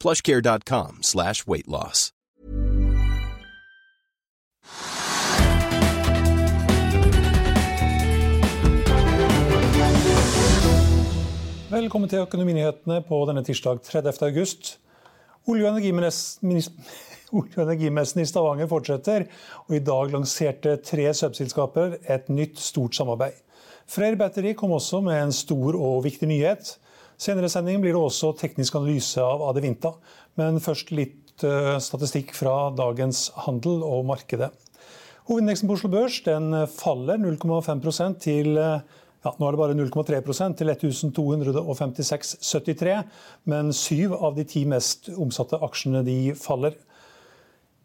plushcare.com slash weight loss. Velkommen til Økonominyhetene på denne tirsdag 30. august. Olje- og energimessen i Stavanger fortsetter, og i dag lanserte tre subselskaper et nytt stort samarbeid. Freyr Battery kom også med en stor og viktig nyhet. Senere i sendingen blir det også teknisk analyse av Adevinta. Men først litt uh, statistikk fra dagens handel og markedet. Hovedindeksen på Oslo Børs faller 0,5 til uh, ja, nå er det bare 0,3% til 1256,73. Men syv av de ti mest omsatte aksjene de faller.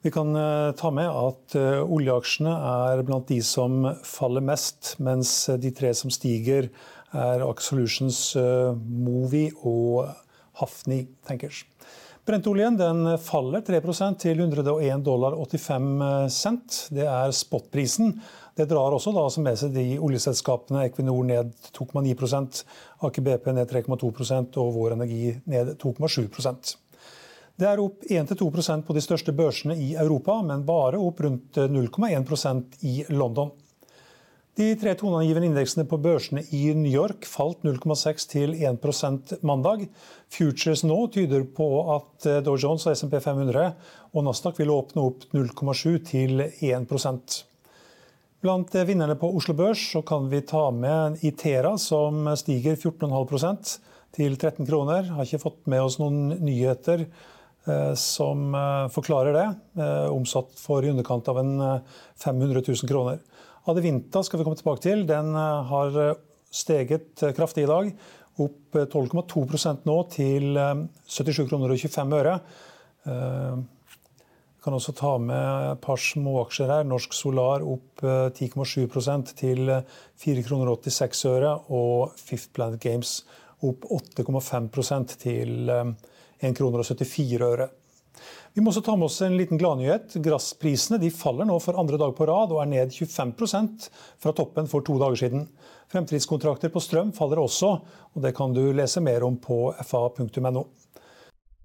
Vi kan uh, ta med at oljeaksjene er blant de som faller mest, mens de tre som stiger er Aker Solutions, Movi og Hafni Tankers. Brentoljen faller 3 til 101 dollar 85 cent. Det er spotprisen. Det drar også da med seg de oljeselskapene. Equinor ned 2,9% Aker BP ned 3,2% og Vår Energi ned 2,7 Det er opp 1-2 på de største børsene i Europa, men bare opp rundt 0,1% i London. De tre toneangivende indeksene på børsene i New York falt 0,6 til 1% mandag. Futures nå tyder på at Dow Jones og SMP 500 og Nasdaq vil åpne opp 0,7 til 1% Blant vinnerne på Oslo Børs kan vi ta med Itera, som stiger 14,5% til 13 kroner. Har ikke fått med oss noen nyheter eh, som eh, forklarer det. Eh, omsatt for i underkant av en 500 000 kroner. Adevinta skal vi komme tilbake til. Den eh, har eh, steget eh, kraftig i dag. Opp 12,2 nå til 77 kroner og 25 øre. Vi kan også ta med et par småaksjer her. Norsk Solar opp 10,7 til 4,86 kroner øre. Og Fifth Planet Games opp 8,5 til 1,74 kroner og 74 øre. Vi må også ta med oss en liten gladnyhet. Gassprisene faller nå for andre dag på rad og er ned 25% fra toppen for to dager siden. Fremtidskontrakter på strøm faller også, og det kan du lese mer om på fa.no.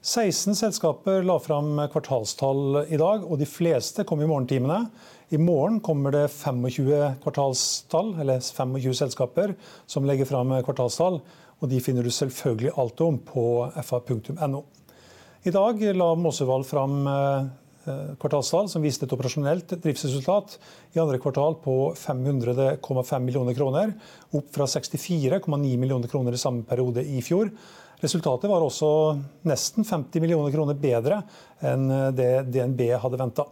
16 selskaper la fram kvartalstall i dag, og de fleste kom i morgentimene. I morgen kommer det 25 kvartalstall, eller 25 selskaper som legger fram kvartalstall. og De finner du selvfølgelig alt om på fa.no. I dag la Måsevall fram eh, kvartalstall som viste et operasjonelt driftsresultat i andre kvartal på 500,5 millioner kroner, opp fra 64,9 millioner kroner i samme periode i fjor. Resultatet var også nesten 50 millioner kroner bedre enn det DNB hadde venta.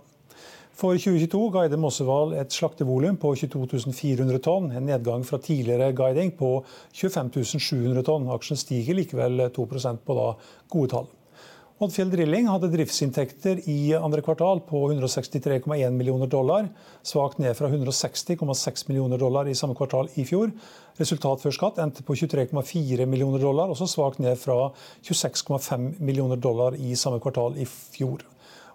For 2022 guider Mosseval et slaktevolum på 22 400 tonn, en nedgang fra tidligere guiding på 25 700 tonn. Aksjen stiger likevel 2% på da gode tall. Oddfjell Drilling hadde driftsinntekter i andre kvartal på 163,1 millioner dollar, svakt ned fra 160,6 millioner dollar i samme kvartal i fjor. Resultat før skatt endte på 23,4 millioner dollar, også svakt ned fra 26,5 millioner dollar i samme kvartal i fjor.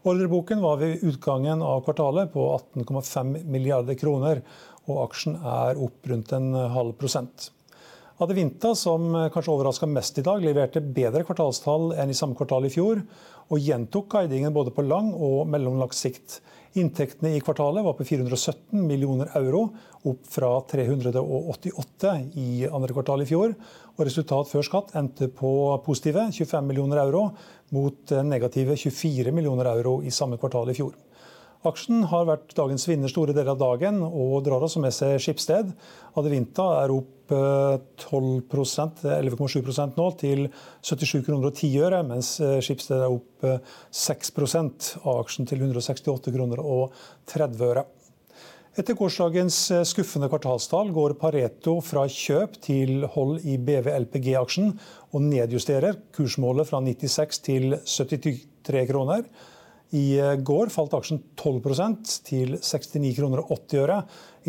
Ordreboken var ved utgangen av kvartalet på 18,5 milliarder kroner, og aksjen er opp rundt en halv prosent. Adevinta, som kanskje overraska mest i dag, leverte bedre kvartalstall enn i samme kvartal i fjor, og gjentok guidingen både på lang og mellomlang sikt. Inntektene i kvartalet var på 417 millioner euro, opp fra 388 i andre kvartal i fjor. Og resultat før skatt endte på positive 25 millioner euro, mot negative 24 millioner euro i samme kvartal i fjor. Aksjen har vært dagens vinner store deler av dagen og drar også med seg Skipsted. Adevinta er opp 12 11,7 nå, til 77 kroner og 10 øre, mens Skipsted er opp 6 av aksjen til 168 kroner og 30 øre. Etter gårsdagens skuffende kvartalstall går Pareto fra kjøp til hold i BV LPG-aksjen, og nedjusterer kursmålet fra 96 til 73 kroner. I går falt aksjen 12 til 69 kroner og 80 øre.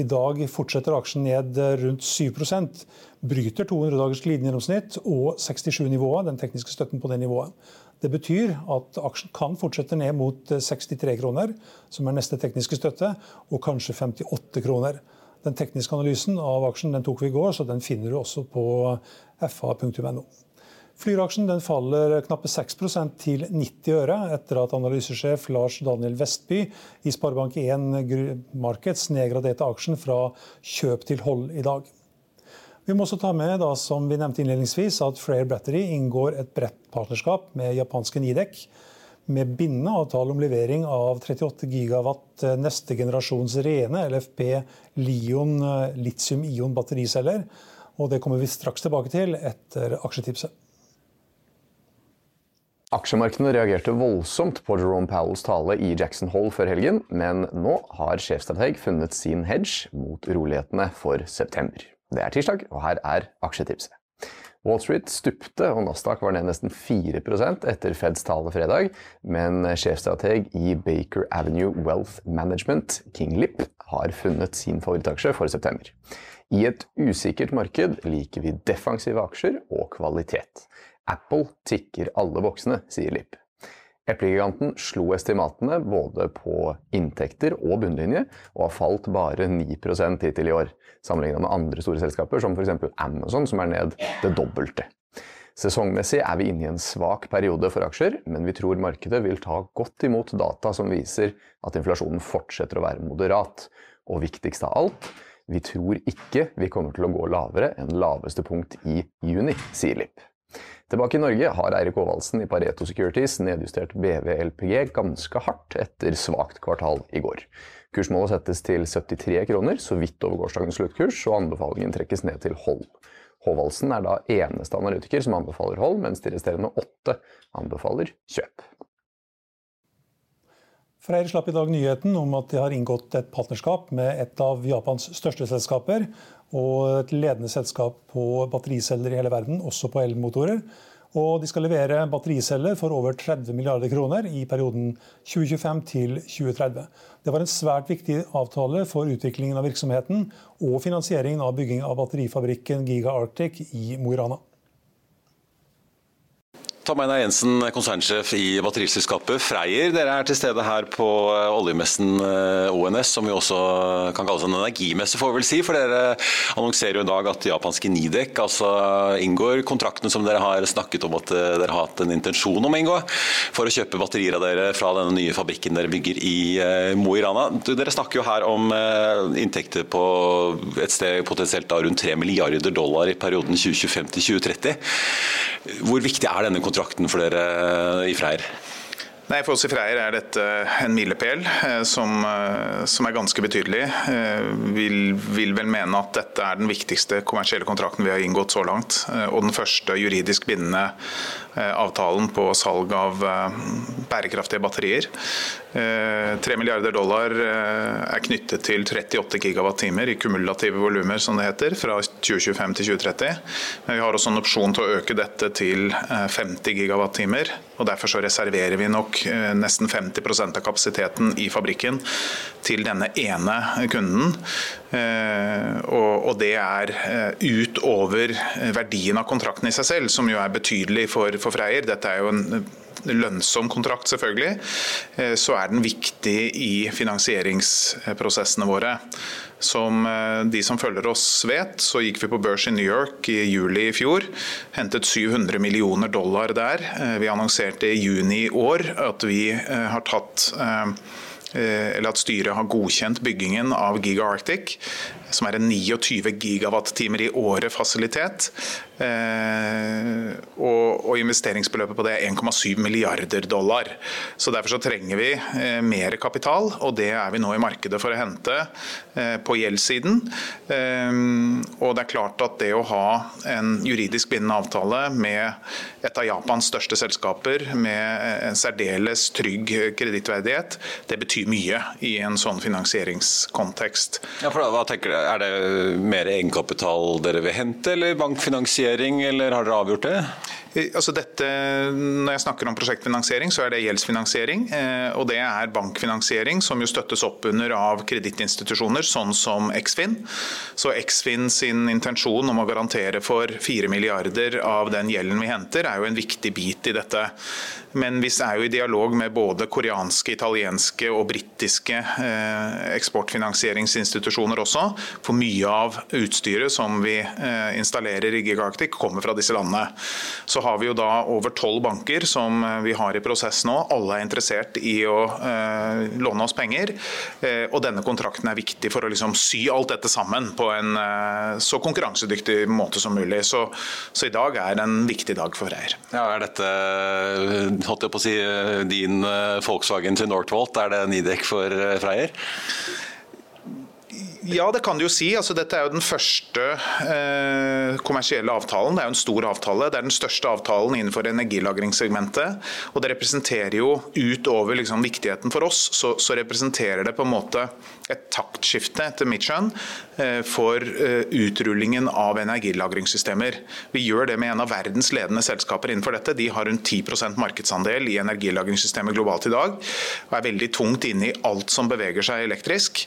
I dag fortsetter aksjen ned rundt 7% Bryter 200 dagers glidende gjennomsnitt og 67-nivået, den tekniske støtten på det nivået. Det betyr at aksjen kan fortsette ned mot 63 kroner, som er neste tekniske støtte, og kanskje 58 kroner. Den tekniske analysen av aksjen den tok vi i går, så den finner du også på fa.no. Flyr-aksjen faller knappe 6% til 90 øre, etter at analysesjef Lars Daniel Vestby i Sparebank1 Markets nedgraderte aksjen fra kjøp til hold i dag. Vi må også ta med da, som vi nevnte innledningsvis, at Freyr Battery inngår et bredt partnerskap med japanske Nidec, med bindende avtale om levering av 38 gigawatt neste generasjons rene LFP Lion litium-ion battericeller. Og det kommer vi straks tilbake til etter aksjetipset. Aksjemarkedene reagerte voldsomt på Jerome Powells tale i Jackson Hole før helgen, men nå har sjefstrateg funnet sin hedge mot urolighetene for september. Det er tirsdag, og her er aksjetipset. Wall Street stupte, og Nasdaq var ned nesten 4% etter Feds tale fredag, men sjefstrateg i Baker Avenue Wealth Management, King Lip, har funnet sin favorittaksje for september. I et usikkert marked liker vi defensive aksjer og kvalitet. Apple tikker alle voksne, sier Lipp. Eplegiganten slo estimatene både på inntekter og bunnlinje, og har falt bare 9% hittil i år, sammenlignet med andre store selskaper som f.eks. Amazon, som er ned det dobbelte. Sesongmessig er vi inne i en svak periode for aksjer, men vi tror markedet vil ta godt imot data som viser at inflasjonen fortsetter å være moderat. Og viktigst av alt, vi tror ikke vi kommer til å gå lavere enn laveste punkt i juni, sier Lipp. Tilbake i Norge har Eirik Aavaldsen i Pareto Securities nedjustert BV-LPG ganske hardt etter svakt kvartal i går. Kursmålet settes til 73 kroner, så vidt over gårsdagens sluttkurs, og anbefalingen trekkes ned til hold. Håvaldsen er da eneste analytiker som anbefaler hold, mens de resterende åtte anbefaler kjøp. Freyr slapp i dag nyheten om at de har inngått et partnerskap med et av Japans største selskaper, og et ledende selskap på battericeller i hele verden, også på elmotorer. Og de skal levere battericeller for over 30 milliarder kroner i perioden 2025 til 2030. Det var en svært viktig avtale for utviklingen av virksomheten og finansieringen av bygging av batterifabrikken Giga Arctic i Mo i Rana. Tom Einar Jensen, konsernsjef i batteriselskapet Freyr. Dere er til stede her på eh, oljemessen eh, ONS, som vi også kan kalle en energimesse, får vi vel si. For dere annonserer jo i dag at japanske Nidek altså inngår kontrakten som dere har snakket om at eh, dere har hatt en intensjon om å inngå, for å kjøpe batterier av dere fra denne nye fabrikken dere bygger i Mo i Rana. Dere snakker jo her om inntekter på et sted potensielt da rundt 3 milliarder dollar i perioden 2025 til 2030. Hvor viktig er denne kontrakten? for dere eh, i Freyr? Nei, For oss i Freyr er dette en milepæl eh, som, eh, som, er ganske betydelig. Vi vil vel mene at dette er den viktigste kommersielle kontrakten vi har inngått så langt. Og den første juridisk bindende avtalen på salg av bærekraftige batterier. 3 eh, milliarder dollar eh, er knyttet til 38 gigawatt-timer i kumulative volumer, som det heter, fra 2025 til 2030. Men vi har også en opsjon til å øke dette til 50 gigawattimer. og Derfor så reserverer vi nok nesten 50% av kapasiteten i fabrikken til denne ene kunden. Og det er utover verdien av kontrakten i seg selv, som jo er betydelig for, for Freyr. Dette er jo en lønnsom kontrakt, selvfølgelig, så er den viktig i finansieringsprosessene våre. Som de som følger oss vet, så gikk vi på børs i New York i juli i fjor. Hentet 700 millioner dollar der. Vi annonserte i juni i år at vi har tatt eller at styret har godkjent byggingen av Giga Arctic som er en 29 gigawatt-timer i året fasilitet. Eh, og, og, investeringsbeløpet på det er 1,7 milliarder dollar. Så Derfor så trenger vi eh, mer kapital, og det er vi nå i markedet for å hente eh, på gjeldssiden. Og det er klart at det å ha en juridisk bindende avtale med et av Japans største selskaper, med en særdeles trygg kredittverdighet, det betyr mye i en sånn finansieringskontekst. Ja, for da, hva tenker du? Er det mer egenkapital dere vil hente, eller bankfinansiering, eller har dere avgjort det? Altså dette, når jeg snakker om prosjektfinansiering, så er det gjeldsfinansiering. Eh, og det er bankfinansiering som jo støttes opp under av kredittinstitusjoner, sånn som Eksfin. Så Eksfin sin intensjon om å garantere for 4 milliarder av den gjelden vi henter, er jo en viktig bit i dette. Men vi er jo i dialog med både koreanske, italienske og britiske eh, eksportfinansieringsinstitusjoner også. For mye av utstyret som vi eh, installerer i Gigarctic kommer fra disse landene. Så har vi jo da over tolv banker som eh, vi har i prosess nå. Alle er interessert i å låne oss penger. Og denne kontrakten er viktig for å liksom sy alt dette sammen på en så konkurransedyktig måte som mulig. Så, så i dag er en viktig dag for Freyr. Ja, er dette holdt jeg på å si, eh, din eh, Volkswagen til Northvolt, er det Nidek for freier Freyr? Ja, det kan du jo si. Altså, dette er jo den første eh, kommersielle avtalen. Det er jo en stor avtale. Det er den største avtalen innenfor energilagringssegmentet. Og det representerer jo, utover liksom, viktigheten for oss, så, så, representerer det på en måte et taktskifte, etter mitt skjønn, eh, for eh, utrullingen av energilagringssystemer. Vi gjør det med en av verdens ledende selskaper innenfor dette. De har rundt 10% markedsandel i energilagringssystemet globalt i dag, og er veldig tungt inne i alt som beveger seg elektrisk.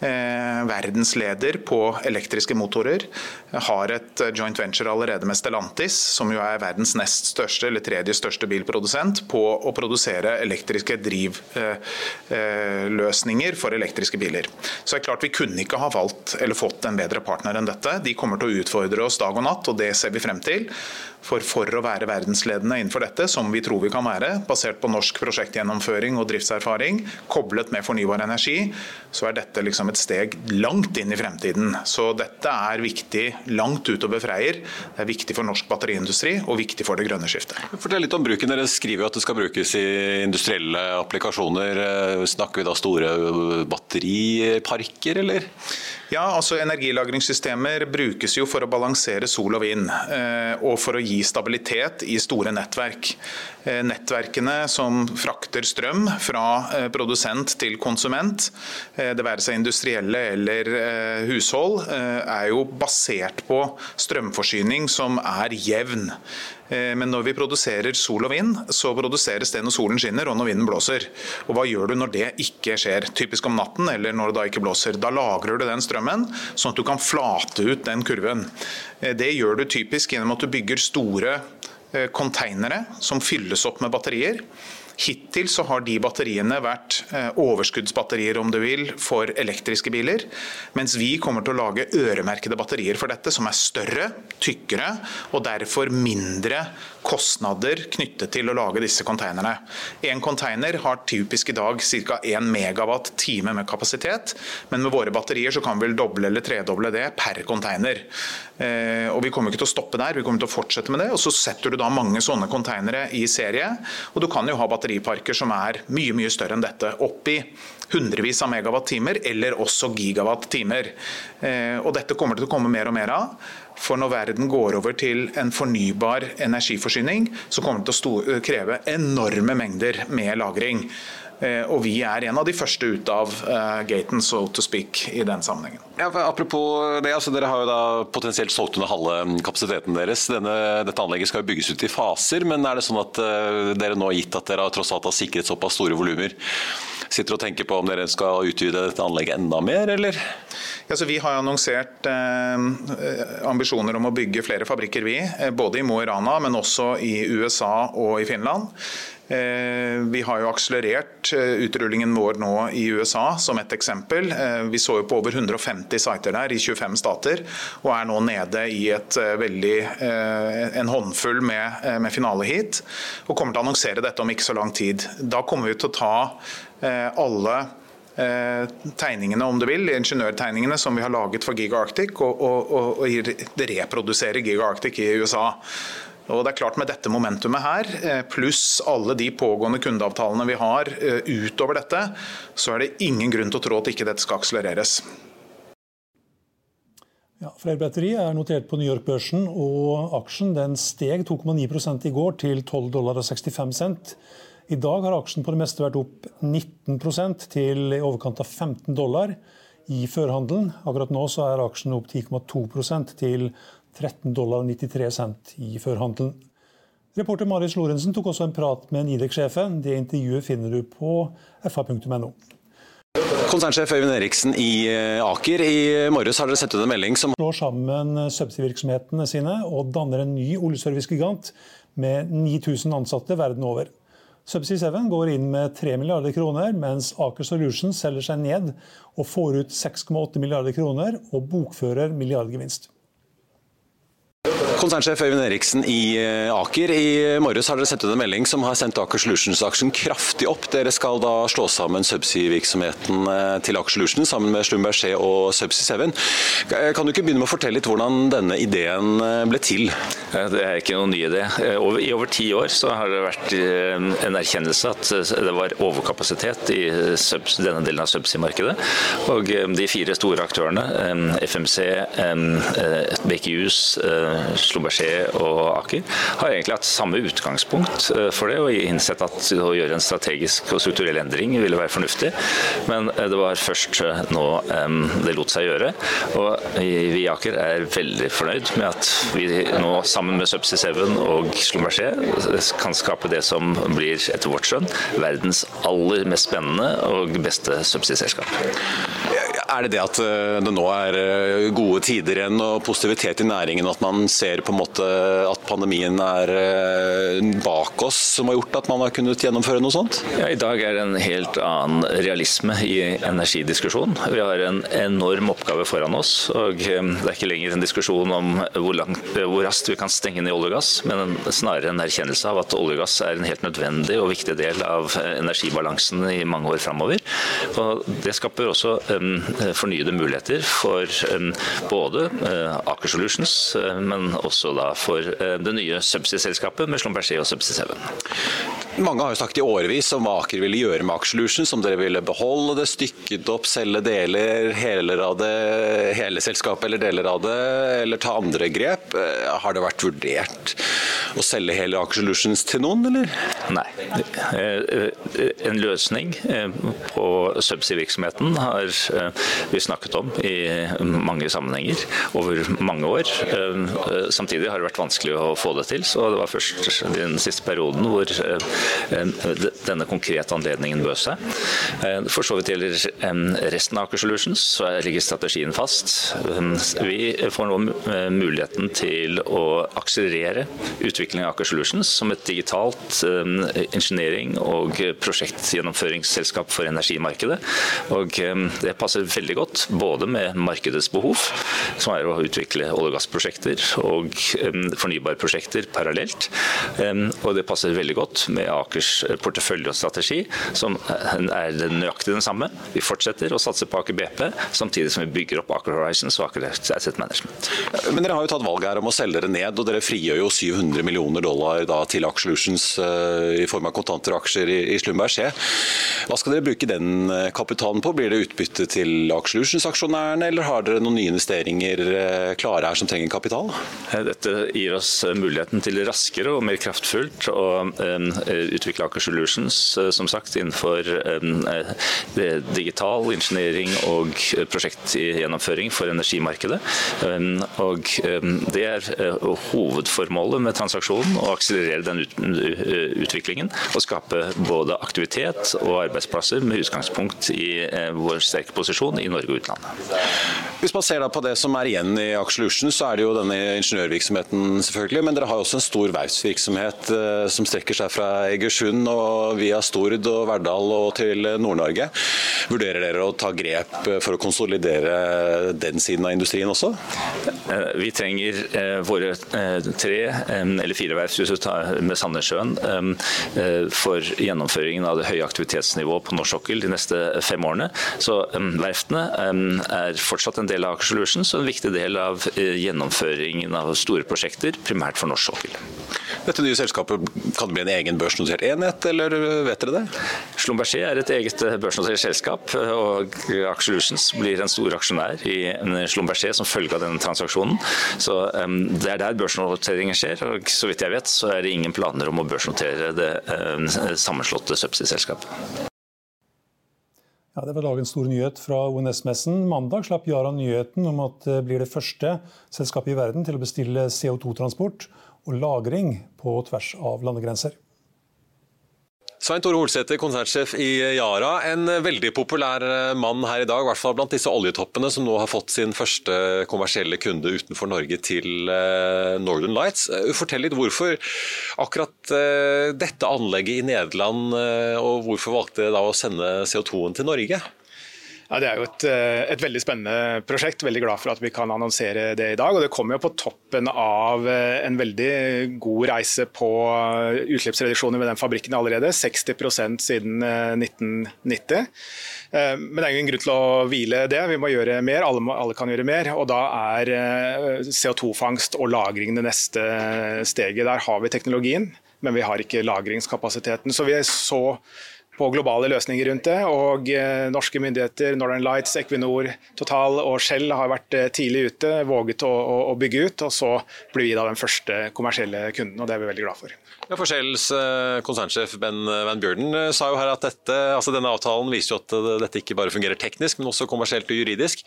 Eh, verdensleder på elektriske motorer. Har et eh, joint venture allerede med Stellantis, som jo er verdens nest største eller tredje største bilprodusent, på å produsere elektriske drivløsninger for elektriske biler. Så det er klart Vi kunne ikke ha valgt eller fått en bedre partner enn dette. De kommer til å utfordre oss dag og natt, og det ser vi frem til. For, for å være verdensledende innenfor dette, som vi tror vi kan være, basert på norsk prosjektgjennomføring og driftserfaring, koblet med fornybar energi, så er dette liksom et steg langt inn i fremtiden. Så dette er viktig langt utover Freyr. Det er viktig for norsk batteriindustri og viktig for det grønne skiftet. Fortell litt om bruken. Dere skriver jo at det skal brukes i industrielle applikasjoner. Snakker vi da store batteriparker, eller? Ja, altså Energilagringssystemer brukes jo for å balansere sol og vind, eh, og for å gi stabilitet i store nettverk. Eh, nettverkene som frakter strøm fra eh, produsent til konsument, det være seg industrielle eller hushold, er jo basert på strømforsyning som er jevn. Eh, men når vi produserer sol og vind, så produseres det når solen skinner og når vinden blåser. Og hva gjør du når det ikke skjer? Typisk om natten eller når det da ikke blåser. Da lagrer du den strømmen, sånn at du kan flate ut den kurven. Eh, det gjør du typisk gjennom at du bygger store konteinere eh, som fylles opp med batterier. Hittil så har de batteriene vært eh, overskuddsbatterier om du vil, for elektriske biler. Mens vi kommer til å lage øremerkede batterier for dette, som er større, tykkere og derfor mindre kostnader knyttet til å lage disse konteinerne. En konteiner har typisk i dag ca. 1 megawatt time med kapasitet, men med våre batterier så kan vi vel doble eller tredoble det per container. Eh, og Vi kommer ikke til å stoppe der, vi kommer til å fortsette med det. og Så setter du da mange sånne konteinere i serie. og Du kan jo ha batteriparker som er mye mye større enn dette. Opp i hundrevis av megawatt-timer, eller også gigawatt-timer. Eh, og Dette kommer til å komme mer og mer av. For når verden går over til en fornybar energiforsyning, så kommer det til å kreve enorme mengder med lagring. Eh, og vi er en av de første ut av uh, gaten, so to speak, i den sammenhengen. Ja, apropos det, altså Dere har jo da potensielt solgt under halve kapasiteten deres. Denne, dette anlegget skal jo bygges ut i faser, men er det sånn at uh, dere nå, har gitt at dere har tross alt har sikret såpass store volumer, sitter og tenker på om dere skal utvide dette anlegget enda mer, eller? Ja, så vi har annonsert eh, ambisjoner om å bygge flere fabrikker, vi. Både i Mo i Rana, men også i USA og i Finland. Eh, vi har jo akselerert eh, utrullingen vår nå i USA, som et eksempel. Eh, vi så jo på over 150 sider der i 25 stater, og er nå nede i et veldig, en håndfull med, med finaleheat. Og kommer til å annonsere dette om ikke så lang tid. Da kommer vi til å ta alle tegningene om du vil, ingeniørtegningene som vi har laget for Giga Arctic, og, og, og, og reprodusere Giga Arctic i USA. Og det er klart Med dette momentumet her, eh, pluss alle de pågående kundeavtalene vi har eh, utover dette, så er det ingen grunn til å tro at ikke dette skal akselereres. Ja, Freyr Batteri er notert på New York-børsen, og aksjen den steg 2,9 i går til 12,65 dollar og 65 cent. I dag har aksjen på det meste vært opp 19 til i overkant av 15 dollar i førhandelen. Akkurat nå så er aksjen opp 10,2% til 13 dollar 93 cent i førhandelen. Reporter Marius Lorentzen tok også en prat med Nidek-sjefen. Det intervjuet finner du på fa.no. Konsernsjef Øyvind Eriksen i eh, Aker. I morges har dere sett ut en melding som slår sammen subsea-virksomhetene sine og danner en ny oljeservice-gigant med 9000 ansatte verden over. Subsea 7 går inn med 3 milliarder kroner, mens Aker Solutions selger seg ned og får ut 6,8 milliarder kroner og bokfører milliardgevinst. Konsernsjef Øyvind Eriksen i eh, Aker. I morges har dere sendt ut en melding som har sendt Aker Solutions-aksjen kraftig opp. Dere skal da slå sammen subsea-virksomheten eh, til Aker Solutions sammen med Slumberger og Subsea 7. Eh, kan du ikke begynne med å fortelle litt hvordan denne ideen ble til? Det er ikke noen ny idé. I over ti år så har det vært en erkjennelse at det var overkapasitet i denne delen av subsea-markedet. Og de fire store aktørene, FMC, BKUs, Schlumberger og Aker har egentlig hatt samme utgangspunkt eh, for det, og innsett at å gjøre en strategisk og strukturell endring ville være fornuftig. Men eh, det var først eh, nå det lot seg gjøre. Og vi i Aker er veldig fornøyd med at vi nå sammen med Subsea Seven og Schlumberger kan skape det som blir, etter vårt skjønn, verdens aller mest spennende og beste subsea-selskap. Er det det at det nå er gode tider igjen og positivitet i næringen, at man ser på en måte at pandemien er eh, bak oss, som har gjort at man har kunnet gjennomføre noe sånt? Ja, I dag er det en helt annen realisme i energidiskusjonen. Vi har en enorm oppgave foran oss. og eh, Det er ikke lenger en diskusjon om hvor, langt, hvor raskt vi kan stenge ned olje og gass, men snarere en erkjennelse av at olje og gass er en helt nødvendig og viktig del av energibalansen i mange år framover. Det skaper også fornyede muligheter for um, både uh, Aker Solutions, men også da for eh, det nye subsea-selskapet med Schlumberger og Subsea 7. Mange har jo sagt i årevis om hva Aker ville gjøre med Aker Solutions, om dere ville beholde det, stykket opp, selge deler, heler av det, hele selskapet eller deler av det, eller ta andre grep. Eh, har det vært vurdert å selge hele Aker Solutions til noen, eller? Nei. Eh, en løsning på subsea-virksomheten har vi snakket om i mange sammenhenger over mange år. Eh, samtidig har det vært vanskelig å få det til, så det var først den siste perioden hvor eh, denne konkrete anledningen bød seg. Eh, for så vidt gjelder resten av Aker Solutions, så ligger strategien fast. Vi får nå muligheten til å akselerere utviklingen av Aker Solutions som et digitalt ingeniering- og prosjektgjennomføringsselskap for energimarkedet. Og det passer veldig godt både med markedets behov, som er å utvikle olje- og gassprosjekter, og fornybarprosjekter parallelt. Og det passer veldig godt med Akers portefølje og strategi, som er nøyaktig den samme. Vi fortsetter å satse på Aker BP, samtidig som vi bygger opp Aker Horizons og Aker Asset Management. Men dere har jo tatt valget her om å selge dere ned, og dere frigjør jo 700 millioner dollar da, til Aker Solutions uh, i form av kontanter og aksjer i, i Slumberg skje. Hva skal dere bruke den eh, kapitalen på? Blir det utbytte til Aker Solutions-aksjonærene, eller har dere noen nye investeringer uh, klare her som trenger kapital? Eh, dette gir oss muligheten til raskere og mer kraftfullt å eh, utvikle Aker Solutions eh, som sagt, innenfor digital ingeniering og prosjektgjennomføring for energimarkedet. Og Det er hovedformålet med transaksjonen, å akselerere den utviklingen og skape både aktivitet og arbeidsplasser med utgangspunkt i vår sterke posisjon i Norge og utlandet. Hvis man ser på det som er igjen i Axolution, så er det jo denne ingeniørvirksomheten selvfølgelig, men dere har også en stor verftsvirksomhet som strekker seg fra Egersund og via Stord og Verdal og til Nord-Norge. Vurderer dere å ta grep for å konsolidere den siden av industrien også? Eh, vi trenger eh, våre eh, tre eller fire verft med Sandnessjøen for gjennomføringen av det høye aktivitetsnivået på norsk sokkel de neste fem årene. Så verftene er fortsatt en del av Aker Solutions og en viktig del av gjennomføringen av store prosjekter, primært for norsk sokkel. Dette nye selskapet, kan bli en egen børsnotert enhet, eller vet dere det? Schlumberger er et eget børsnotert selskap, og Aker Solutions blir en stor aksjonær i Schlumberger som følge av denne transaksjonen. Så Det er der børsnoteringen skjer, og så vidt jeg vet så er det ingen planer om å børsnotere det um, sammenslåtte subsea-selskapet. Ja, det var dagens store nyhet fra ONS-messen. Mandag slapp Yara nyheten om at det blir det første selskapet i verden til å bestille CO2-transport og lagring på tvers av landegrenser. Svein Tore Holsæter, konsernsjef i Yara. En veldig populær eh, mann her i dag, i hvert fall blant disse oljetoppene som nå har fått sin første kommersielle kunde utenfor Norge til eh, Northern Lights. Eh, fortell litt hvorfor akkurat dette anlegget i Nederland, og hvorfor valgte dere da å sende CO2-en til Norge? Ja, Det er jo et, eh, et, veldig spennende prosjekt. Veldig glad for at vi kan annonsere det i dag. og Det kommer jo på toppen av eh, en veldig god reise på eh, utslippsreduksjoner ved den fabrikken allerede. 60% siden 1990. Men det er ingen grunn til å hvile det. Vi må gjøre mer. Alle, må, alle kan gjøre mer. og Da er CO2-fangst og lagring det neste steget. Der har vi teknologien, men vi har ikke lagringskapasiteten. Så vi så på globale løsninger rundt det. og eh, Norske myndigheter, Northern Lights, Equinor, Total og Shell har vært eh, tidlig ute, våget å, å, å bygge ut. og Så blir vi da den første kommersielle kunden, og det er vi veldig glad for. Ja, Forskjells eh, konsernsjef Ben Van Bjørden sa jo her at dette, altså denne avtalen viser jo at dette ikke bare fungerer teknisk, men også kommersielt og juridisk.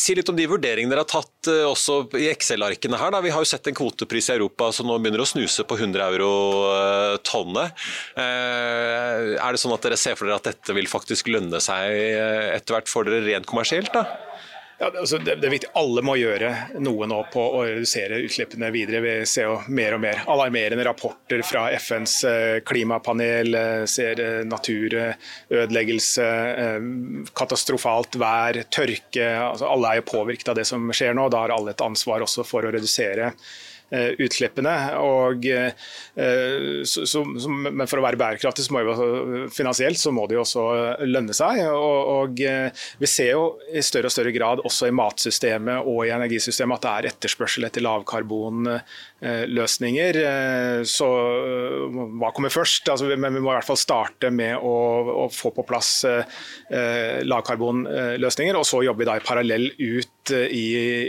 Si litt om de vurderingene dere har tatt også i Excel-arkene her. Da. Vi har jo sett en kvotepris i Europa som nå begynner å snuse på 100 euro tonnet. Er det sånn at dere ser for dere at dette vil faktisk lønne seg eh, etter hvert for dere rent kommersielt? da? Ja, altså det, det, er viktig. Alle må gjøre noe nå på å redusere utslippene videre. Vi ser jo mer og mer alarmerende rapporter fra FNs eh, klimapanel. Eh, ser naturødeleggelse, katastrofalt vær, tørke. Altså alle er jo påvirket av det som skjer nå. Da har alle et ansvar også for å redusere Eh, utslippene. Og, eh, så, så, men for å være bærekraftig så jo, finansielt så må det jo også lønne seg. Og, og, eh, vi ser jo i større og større grad også i matsystemet og i energisystemet at det er etterspørsel etter lavkarbon Eh, løsninger. Eh, så eh, hva kommer først? Altså, men vi må i hvert fall starte med å, å få på plass lavkarbonløsninger. Og så jobber vi da i parallell ut i,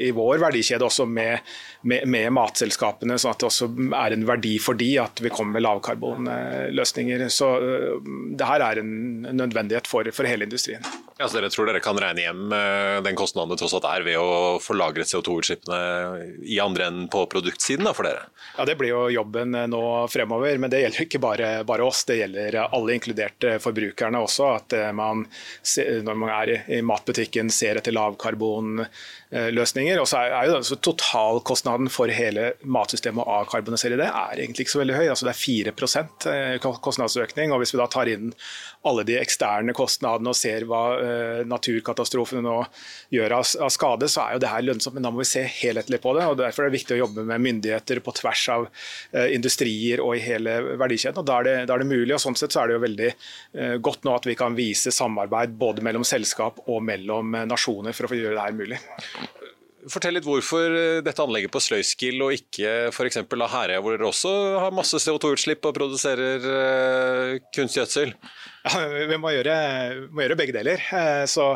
i vår verdikjede også med, med, med, matselskapene, sånn at det også er en verdi for de at vi kommer med lavkarbonløsninger. Så det her er en nødvendighet for, for hele industrien. Ja, så Dere tror dere kan regne hjem den kostnaden det tross alt er ved å få lagret CO2-utslippene i andre enn på produktsiden? da, for dere? Ja, Det blir jo jobben eh, nå fremover. Men det gjelder ikke bare, bare oss, det gjelder alle, inkludert eh, forbrukerne også. At eh, man når man er i matbutikken ser etter lavkarbonløsninger. Og så er jo altså, Totalkostnaden for hele matsystemet å avkarbonisere det er egentlig ikke så veldig høy. altså Det er 4% kostnadsøkning. og Hvis vi da tar inn alle de eksterne kostnadene og ser hva naturkatastrofene nå gjør av, skade, så er jo det her lønnsomt. Men da må vi se helhetlig på det. og Derfor er det viktig å jobbe med myndigheter på tvers av eh, industrier og i hele verdikjeden. og da er, det, da er, det, mulig. og Sånn sett så er det jo veldig eh, godt nå at vi kan vise samarbeid både mellom selskap og mellom eh, nasjoner for å gjøre det her mulig. Fortell litt hvorfor dette anlegget på Sløyskill og ikke f.eks. Herøya, hvor dere også har masse CO2-utslipp og produserer kunstgjødsel? Vi må gjøre, må gjøre, begge deler. Eh, så,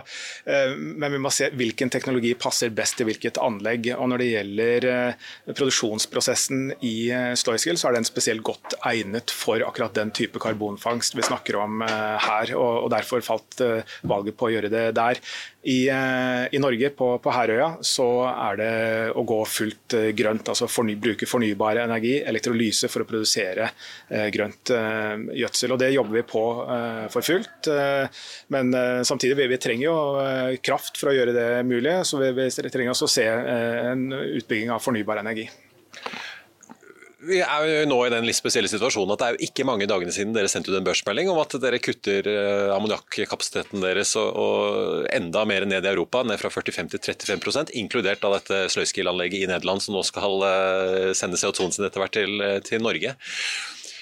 eh, men vi må se hvilken teknologi passer best til hvilket anlegg. Og Når det gjelder eh, produksjonsprosessen i Sluiskill, så er den spesielt godt egnet for akkurat den type karbonfangst vi snakker om her. og Derfor falt valget på å gjøre det der. I, I Norge, på, på, Herøya, så er det å gå fullt grønt. altså forny, Bruke fornybar energi, elektrolyse, for å produsere grønt gjødsel. og Det jobber vi på for fullt. Eh, men eh, samtidig vi, vi trenger jo eh, kraft for å gjøre det mulig. Så vi trenger også å se en utbygging av fornybar energi. Vi er jo nå i den litt spesielle situasjonen at det er jo ikke mange dagene siden dere sendte ut en børsmelding om at dere kutter ammoniakkapasiteten deres og, og, enda mer ned i Europa, ned fra 45 til 35 inkludert av dette sløyskill-anlegget i Nederland som nå skal sende CO2-en sin etter hvert til, til Norge.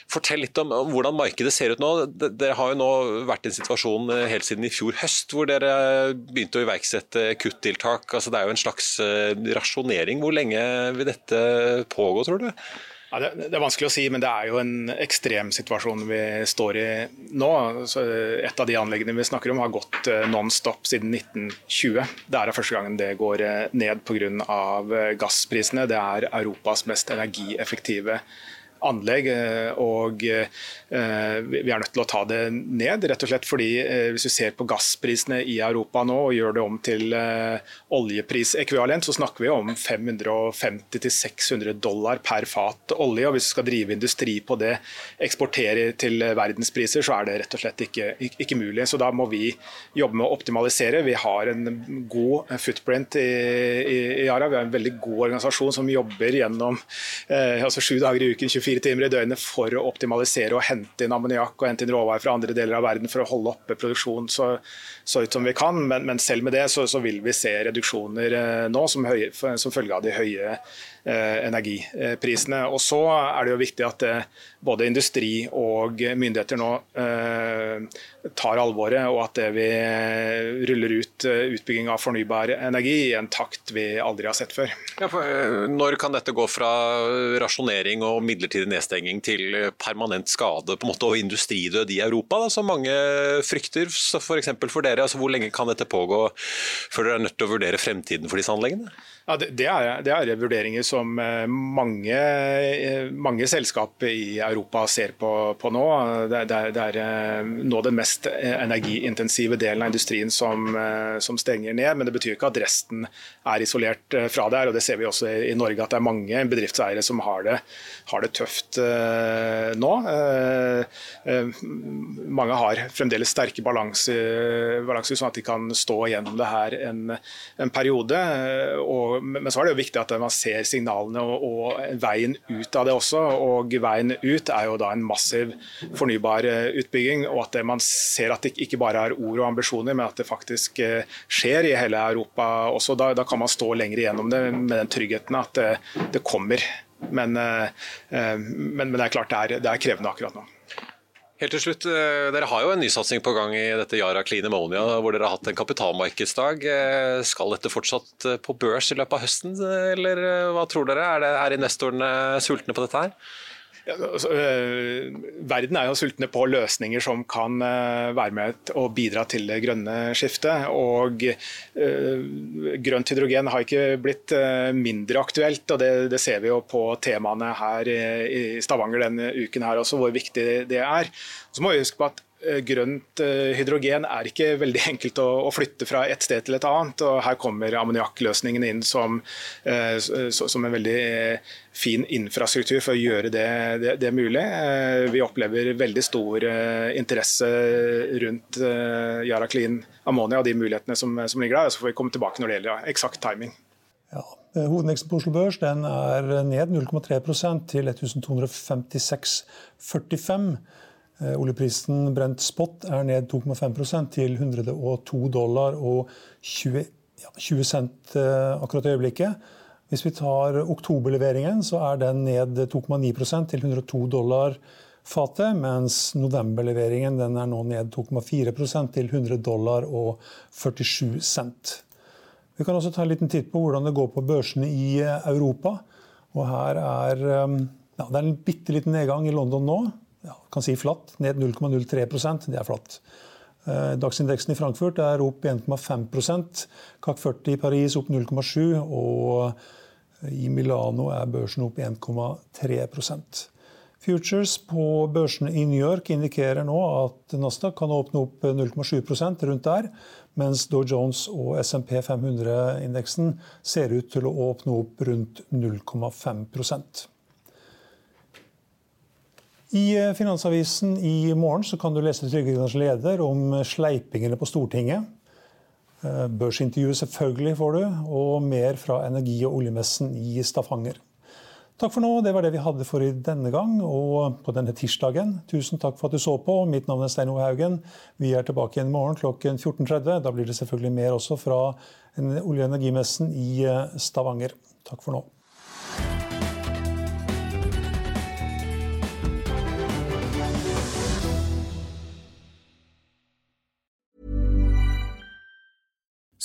Fortell litt om hvordan markedet ser ut nå. Dere har jo nå vært i en situasjon eh, helt siden i fjor høst hvor dere begynte å iverksette kuttiltak. Altså, det er jo en slags eh, rasjonering. Hvor lenge vil dette pågå, tror du? Ja, det, det, er vanskelig å si, men det er jo en ekstrem situasjon vi står i nå. Så et av de anleggene vi snakker om har gått eh, non stop siden 1920. Det er første gangen det går ned pga. gassprisene. Det er Europas mest energieffektive anlegg. Eh, og eh, vi er nødt til å ta det ned, rett og slett fordi eh, hvis vi ser på gassprisene i Europa nå og gjør det om til oljeprisekvivalent, så snakker vi om 550-600 dollar per fat olje. og Hvis vi skal drive industri på det, eksportere til verdenspriser, så er det rett og slett ikke, ikke mulig. Så da må vi jobbe med å optimalisere. Vi har en god footprint i, i, i Yara. Vi har en veldig god organisasjon som jobber gjennom eh, altså sju dager i uken, 24 24 timer i døgnet for å optimalisere og hente inn ammoniakk og hente inn råvarer fra andre deler av verden for å holde oppe produksjonen så, så ut som vi kan. Men, men selv med det så, så, vil vi se reduksjoner eh, nå som, høye, som følge av de høye Eh, energiprisene. Og så er det jo viktig at eh, både industri og myndigheter nå eh, tar alvoret, og at vi ruller ut utbygging av fornybar energi i en takt vi aldri har sett før. Ja, når kan dette gå fra rasjonering og midlertidig nedstenging til permanent skade på en måte, og industridød i Europa, da, som mange frykter? F.eks. For, for dere, altså, hvor lenge kan dette pågå før dere er nødt til å vurdere fremtiden for disse anleggene? Ja, det, det, er, det, er, vurderinger som eh, mange, eh, mange selskap i Europa ser på, på nå. Det, det, er, det, er, eh, nå den mest energiintensive delen av industrien som, som, stenger ned. Men det betyr ikke at resten er isolert fra det. og Det ser vi også i Norge, at det er mange bedriftseiere som har det, har tøft nå. Mange har fremdeles sterke balanser, sånn at de kan stå gjennom det her en, en periode. og men så er det jo viktig at man ser signalene og, og, veien ut av det også. og Veien ut er jo da en massiv fornybar eh, og At man ser at det ikke bare er ord og ambisjoner, men at det faktisk eh, skjer i hele Europa også. Da, da kan man stå lenger igjennom det med den tryggheten at det, det kommer. Men, eh, men, men, det er klart det er, det er krevende akkurat nå. Helt til slutt, eh, Dere har jo en nysatsing på gang i dette Yara Clean Ammonia, hvor dere har hatt en kapitalmarkedsdag. Eh, skal dette fortsatt eh, på børs i løpet av høsten, eller hva tror dere? Er, det, er investorene sultne på dette her? Altså, øh, verden er jo sultne på løsninger som kan øh, være med og bidra til det grønne skiftet. Og øh, grønt hydrogen har ikke blitt mindre aktuelt, og det, det, ser vi jo på temaene her i, Stavanger denne uken her også, hvor viktig det er. Så må vi huske på at Eh, grønt eh, hydrogen er ikke veldig enkelt å, flytte fra et sted til et annet. og Her kommer ammoniakkløsningen inn som, eh, som, en veldig fin infrastruktur for å gjøre det, det, det mulig. Vi opplever veldig stor interesse rundt Yara Clean Ammonia og de mulighetene som, som ligger der. Så får vi komme tilbake når det gjelder eksakt timing. Ja, Hovedindeksen på Oslo Børs er ned 0,3% til 1256,45. Eh, oljeprisen brent spot er ned 2,5% til 102 dollar og 20, ja, 20 cent eh, akkurat i øyeblikket. Hvis vi tar oktoberleveringen, så er den ned 2,9% til 102 dollar fatet, mens novemberleveringen er nå ned 2,4% til 100 dollar og 47 cent. Vi kan også ta en liten titt på hvordan det går på børsene i eh, Europa. Og her er ja, det er en bitte liten nedgang i London nå. Ja, kan si flatt, ned 0,03% Det er flatt. Eh, Dagsindeksen i Frankfurt er opp 1,5% CAC 40 i Paris opp 0,7 og i Milano er børsen opp 1,3% Futures på børsene i New York indikerer nå at Nasdaq kan åpne opp 0,7% rundt der, mens Dow Jones og SMP 500-indeksen ser ut til å åpne opp rundt 0,5 i eh, Finansavisen i morgen så kan du lese Trygve leder om sleipingene på Stortinget. Børsintervjuet selvfølgelig får du, og mer fra energi- og oljemessen i Stavanger. Takk for nå. Det var det vi hadde for i denne gang og på denne tirsdagen. Tusen takk for at du så på. Mitt navn er Stein Ove Haugen. Vi er tilbake igjen i morgen klokken 14.30. Da blir det selvfølgelig mer også fra olje- og energimessen i eh, Stavanger. Takk for nå.